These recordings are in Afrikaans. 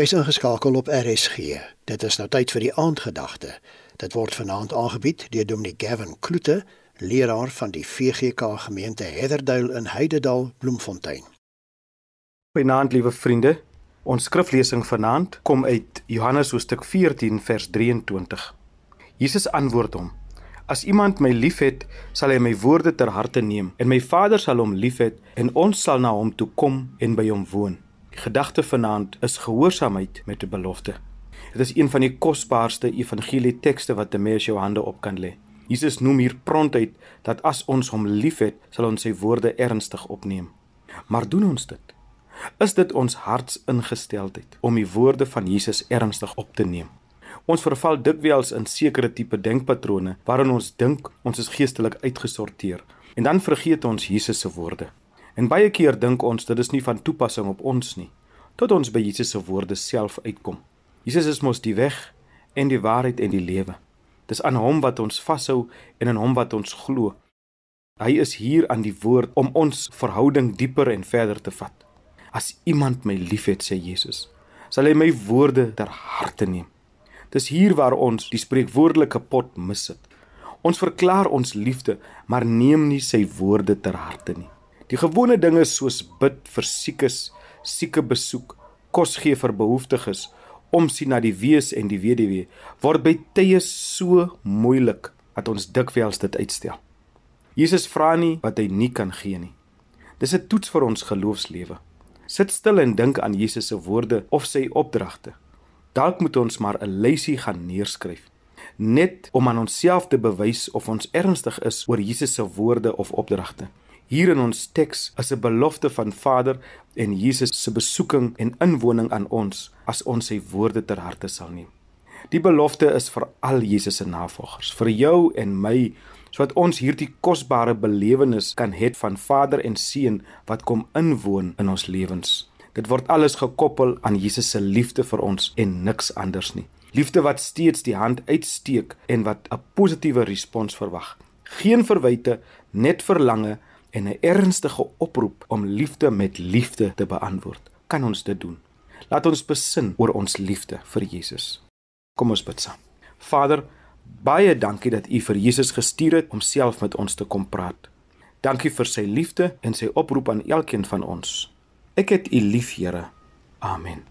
Jy's ingeskakel op RSG. Dit is nou tyd vir die aandgedagte. Dit word vanaand aangebied deur Dominee Gavin Kloete, leraar van die VGK gemeente Heatherdale in Heidedal, Bloemfontein. Goeienaand liewe vriende. Ons skriflesing vanaand kom uit Johannes hoofstuk 14 vers 23. Jesus antwoord hom: As iemand my liefhet, sal hy my woorde ter harte neem, en my Vader sal hom liefhet, en ons sal na hom toe kom en by hom woon. Gedagte vanaand is gehoorsaamheid met 'n belofte. Dit is een van die kosbaarste evangelie tekste wat 'n mens jou hande op kan lê. Jesus noem hier prontuit dat as ons hom liefhet, sal ons sy woorde ernstig opneem. Maar doen ons dit? Is dit ons hartsingesteldheid om die woorde van Jesus ernstig op te neem? Ons verval dikwels in sekere tipe denkpatrone waarin ons dink ons is geestelik uitgesorteer en dan vergeet ons Jesus se woorde. En baie keer dink ons dit is nie van toepassing op ons nie, tot ons by Jesus se woorde self uitkom. Jesus is mos die weg en die waarheid en die lewe. Dis aan hom wat ons vashou en in hom wat ons glo. Hy is hier aan die woord om ons verhouding dieper en verder te vat. As iemand my liefhet, sê Jesus, sal hy my woorde ter harte neem. Dis hier waar ons die spreekwoordelike pot missit. Ons verklaar ons liefde, maar neem nie sy woorde ter harte nie. Die gewone dinge soos bid vir siekes, sieke besoek, kos gee vir behoeftiges, omsien na die wees en die weduwee, word by tye so moeilik dat ons dikwels dit uitstel. Jesus vra nie wat hy nie kan gee nie. Dis 'n toets vir ons geloofslewe. Sit stil en dink aan Jesus se woorde of sy opdragte. Dalk moet ons maar 'n lysie gaan neerskryf, net om aan onsself te bewys of ons ernstig is oor Jesus se woorde of opdragte. Hier in ons teks is 'n belofte van Vader en Jesus se besoeking en inwoning aan ons as ons sy woorde ter harte sal neem. Die belofte is vir al Jesus se navolgers, vir jou en my, sodat ons hierdie kosbare belewenis kan hê van Vader en Seun wat kom inwoon in ons lewens. Dit word alles gekoppel aan Jesus se liefde vir ons en niks anders nie. Liefde wat steeds die hand uitsteek en wat 'n positiewe respons verwag. Geen verwyte, net verlange en 'n ernstige oproep om liefde met liefde te beantwoord. Kan ons dit doen? Laat ons besin oor ons liefde vir Jesus. Kom ons bid saam. Vader, baie dankie dat U vir Jesus gestuur het om self met ons te kom praat. Dankie vir sy liefde en sy oproep aan elkeen van ons. Ek het U lief, Here. Amen.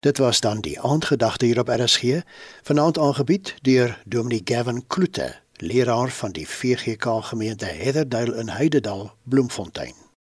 Dit was dan die aandgedagte hier op RSG, vanaand aangebied deur Dominee Gavin Kloete leraar van die VGK gemeente Heatherdale in Heidedal, Bloemfontein.